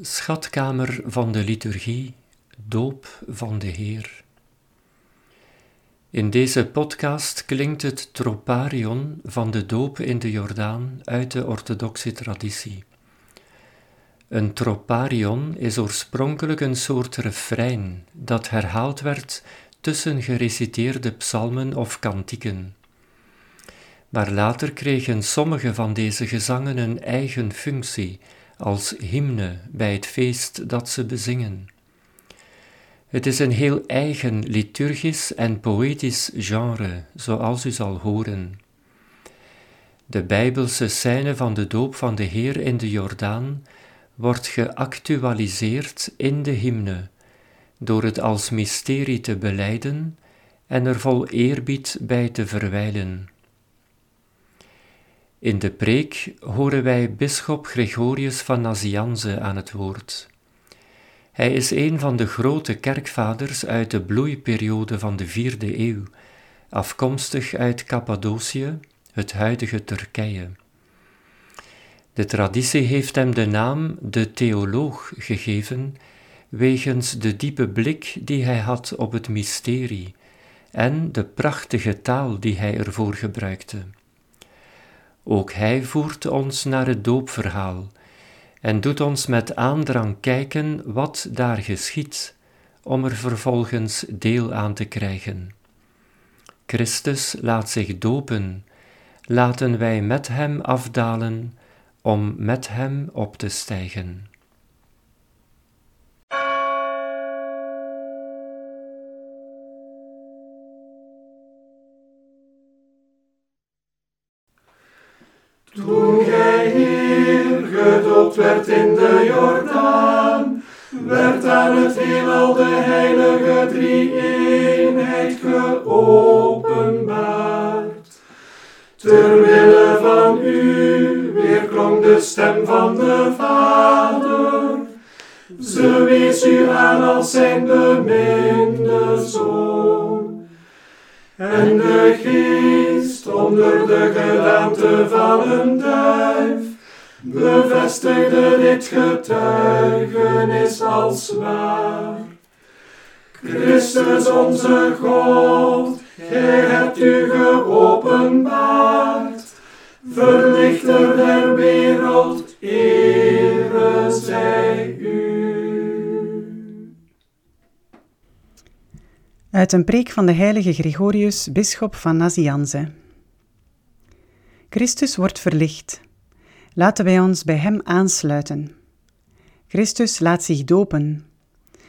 Schatkamer van de liturgie, doop van de Heer. In deze podcast klinkt het troparion van de doop in de Jordaan uit de orthodoxe traditie. Een troparion is oorspronkelijk een soort refrein dat herhaald werd tussen gereciteerde psalmen of kantieken. Maar later kregen sommige van deze gezangen een eigen functie als hymne bij het feest dat ze bezingen. Het is een heel eigen liturgisch en poëtisch genre, zoals u zal horen. De bijbelse scène van de doop van de Heer in de Jordaan wordt geactualiseerd in de hymne, door het als mysterie te beleiden en er vol eerbied bij te verwijlen. In de preek horen wij bisschop Gregorius van Nazianze aan het woord. Hij is een van de grote kerkvaders uit de bloeiperiode van de vierde eeuw, afkomstig uit Cappadocië, het huidige Turkije. De traditie heeft hem de naam de theoloog gegeven, wegens de diepe blik die hij had op het mysterie en de prachtige taal die hij ervoor gebruikte. Ook hij voert ons naar het doopverhaal en doet ons met aandrang kijken wat daar geschiet, om er vervolgens deel aan te krijgen. Christus laat zich dopen, laten wij met hem afdalen om met hem op te stijgen. Toen gij hier gedoopt werd in de Jordaan, werd aan het heelal de heilige drie-eenheid geopenbaard. Terwille van u weerklonk de stem van de Vader. Ze wees u aan als zijn beminde Zoon. En de Geest onder de gedaante van een duif bevestigde dit getuigenis als waar. Christus onze God, Gij hebt u geopenbaard, verlichter der wereld, ere zij u. Uit een preek van de heilige Gregorius, bisschop van Nazianze. Christus wordt verlicht. Laten wij ons bij Hem aansluiten. Christus laat zich dopen.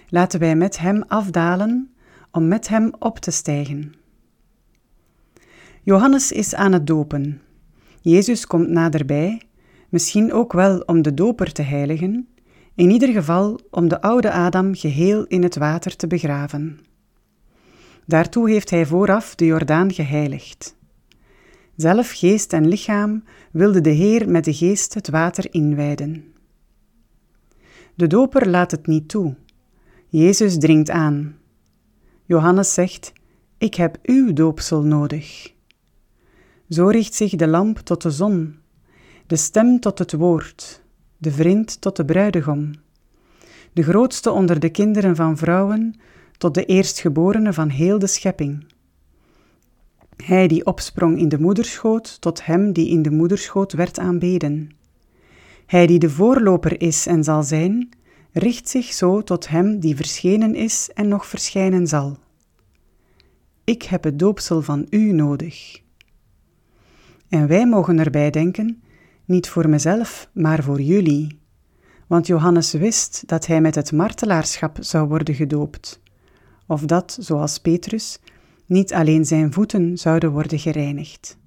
Laten wij met Hem afdalen om met Hem op te stijgen. Johannes is aan het dopen. Jezus komt naderbij, misschien ook wel om de doper te heiligen, in ieder geval om de oude Adam geheel in het water te begraven. Daartoe heeft hij vooraf de Jordaan geheiligd. Zelf geest en lichaam wilde de Heer met de geest het water inwijden. De doper laat het niet toe. Jezus dringt aan. Johannes zegt: Ik heb uw doopsel nodig. Zo richt zich de lamp tot de zon, de stem tot het woord, de vriend tot de bruidegom, de grootste onder de kinderen van vrouwen tot de eerstgeborene van heel de schepping. Hij die opsprong in de moederschoot, tot hem die in de moederschoot werd aanbeden. Hij die de voorloper is en zal zijn, richt zich zo tot hem die verschenen is en nog verschijnen zal. Ik heb het doopsel van u nodig. En wij mogen erbij denken, niet voor mezelf, maar voor jullie. Want Johannes wist dat hij met het martelaarschap zou worden gedoopt, of dat, zoals Petrus, niet alleen zijn voeten zouden worden gereinigd.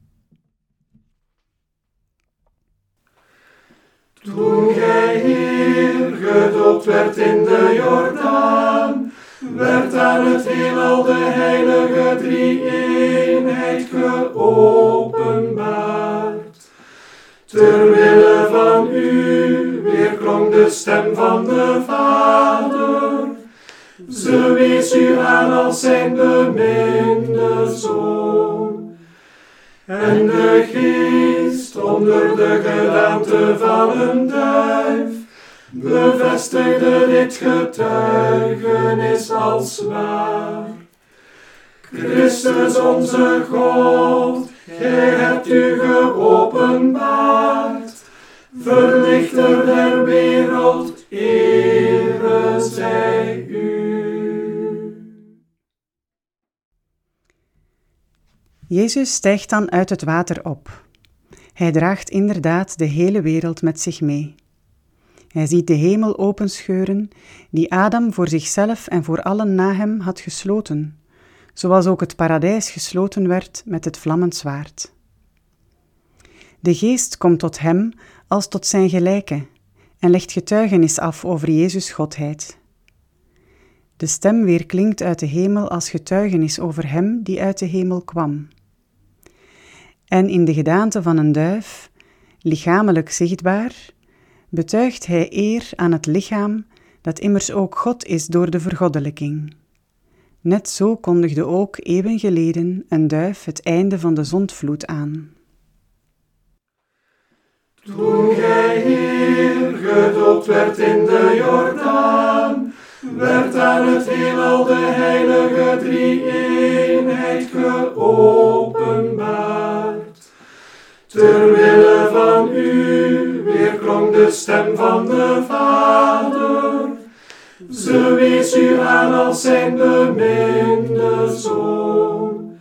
Toen gij hier gedoopt werd in de Jordaan, werd aan het heelal de heilige drie-eenheid geopenbaard. Terwille van u weerklonk de stem van de Vader. Ze wees u aan als zijn beminde Zoon. En de Geest onder de gedaante van een duif bevestigde dit getuigenis als waar. Christus onze God, Gij hebt u geopenbaard, verlichter der wereld, ere Jezus stijgt dan uit het water op. Hij draagt inderdaad de hele wereld met zich mee. Hij ziet de hemel openscheuren, die Adam voor zichzelf en voor allen na hem had gesloten, zoals ook het paradijs gesloten werd met het vlammend zwaard. De geest komt tot hem als tot zijn gelijke en legt getuigenis af over Jezus Godheid. De stem weer klinkt uit de hemel als getuigenis over hem die uit de hemel kwam. En in de gedaante van een duif, lichamelijk zichtbaar, betuigt hij eer aan het lichaam dat immers ook God is door de vergoddelijking. Net zo kondigde ook eeuwen geleden een duif het einde van de zondvloed aan. Toen gij hier gedoopt werd in de Jordaan, werd aan het heelal de heilige drie-eenheid geopenbaard. Terwille van u weerklonk de stem van de Vader. Ze wees u aan als zijn beminde zoon.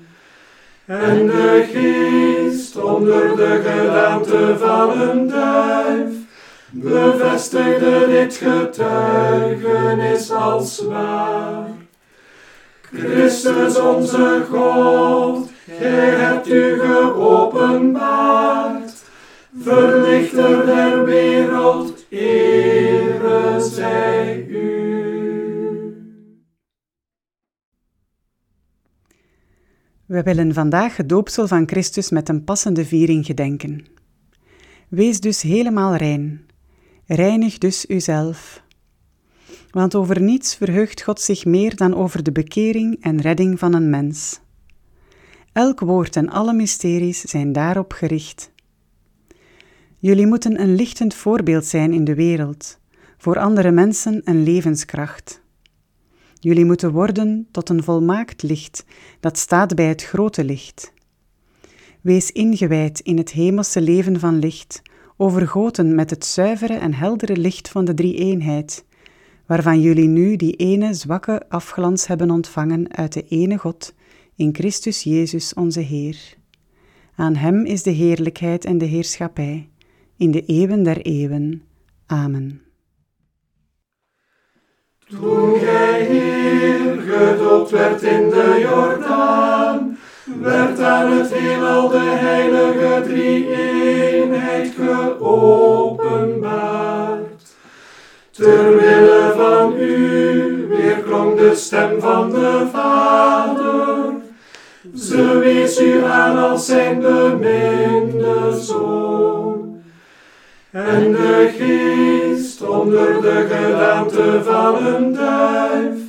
En de geest onder de gedaante van een duif bevestigde dit getuigenis als waar. Christus onze God, Gij hebt u geopenbaard, verlichter der wereld, ere zij u. We willen vandaag het doopsel van Christus met een passende viering gedenken. Wees dus helemaal rein. Reinig dus uzelf. Want over niets verheugt God zich meer dan over de bekering en redding van een mens. Elk woord en alle mysteries zijn daarop gericht. Jullie moeten een lichtend voorbeeld zijn in de wereld, voor andere mensen een levenskracht. Jullie moeten worden tot een volmaakt licht dat staat bij het grote licht. Wees ingewijd in het hemelse leven van licht, overgoten met het zuivere en heldere licht van de drie-eenheid, waarvan jullie nu die ene zwakke afglans hebben ontvangen uit de ene God, in Christus Jezus onze Heer. Aan Hem is de heerlijkheid en de heerschappij, in de eeuwen der eeuwen. Amen. Toen gij hier gedoopt werd in de Jordaan, werd aan het heelal de heilige drie-eenheid geopenbaard. Terwille van u weerklonk de stem van de Vader. Ze wees u aan als zijn beminde zoon. En de geest onder de gedaante van een duif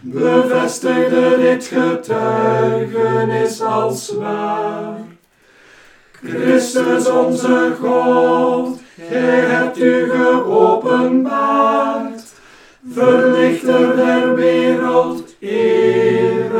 bevestigde dit getuigenis als waar. Christus onze God, Gij hebt u geopenbaard, verlichter der wereld, eer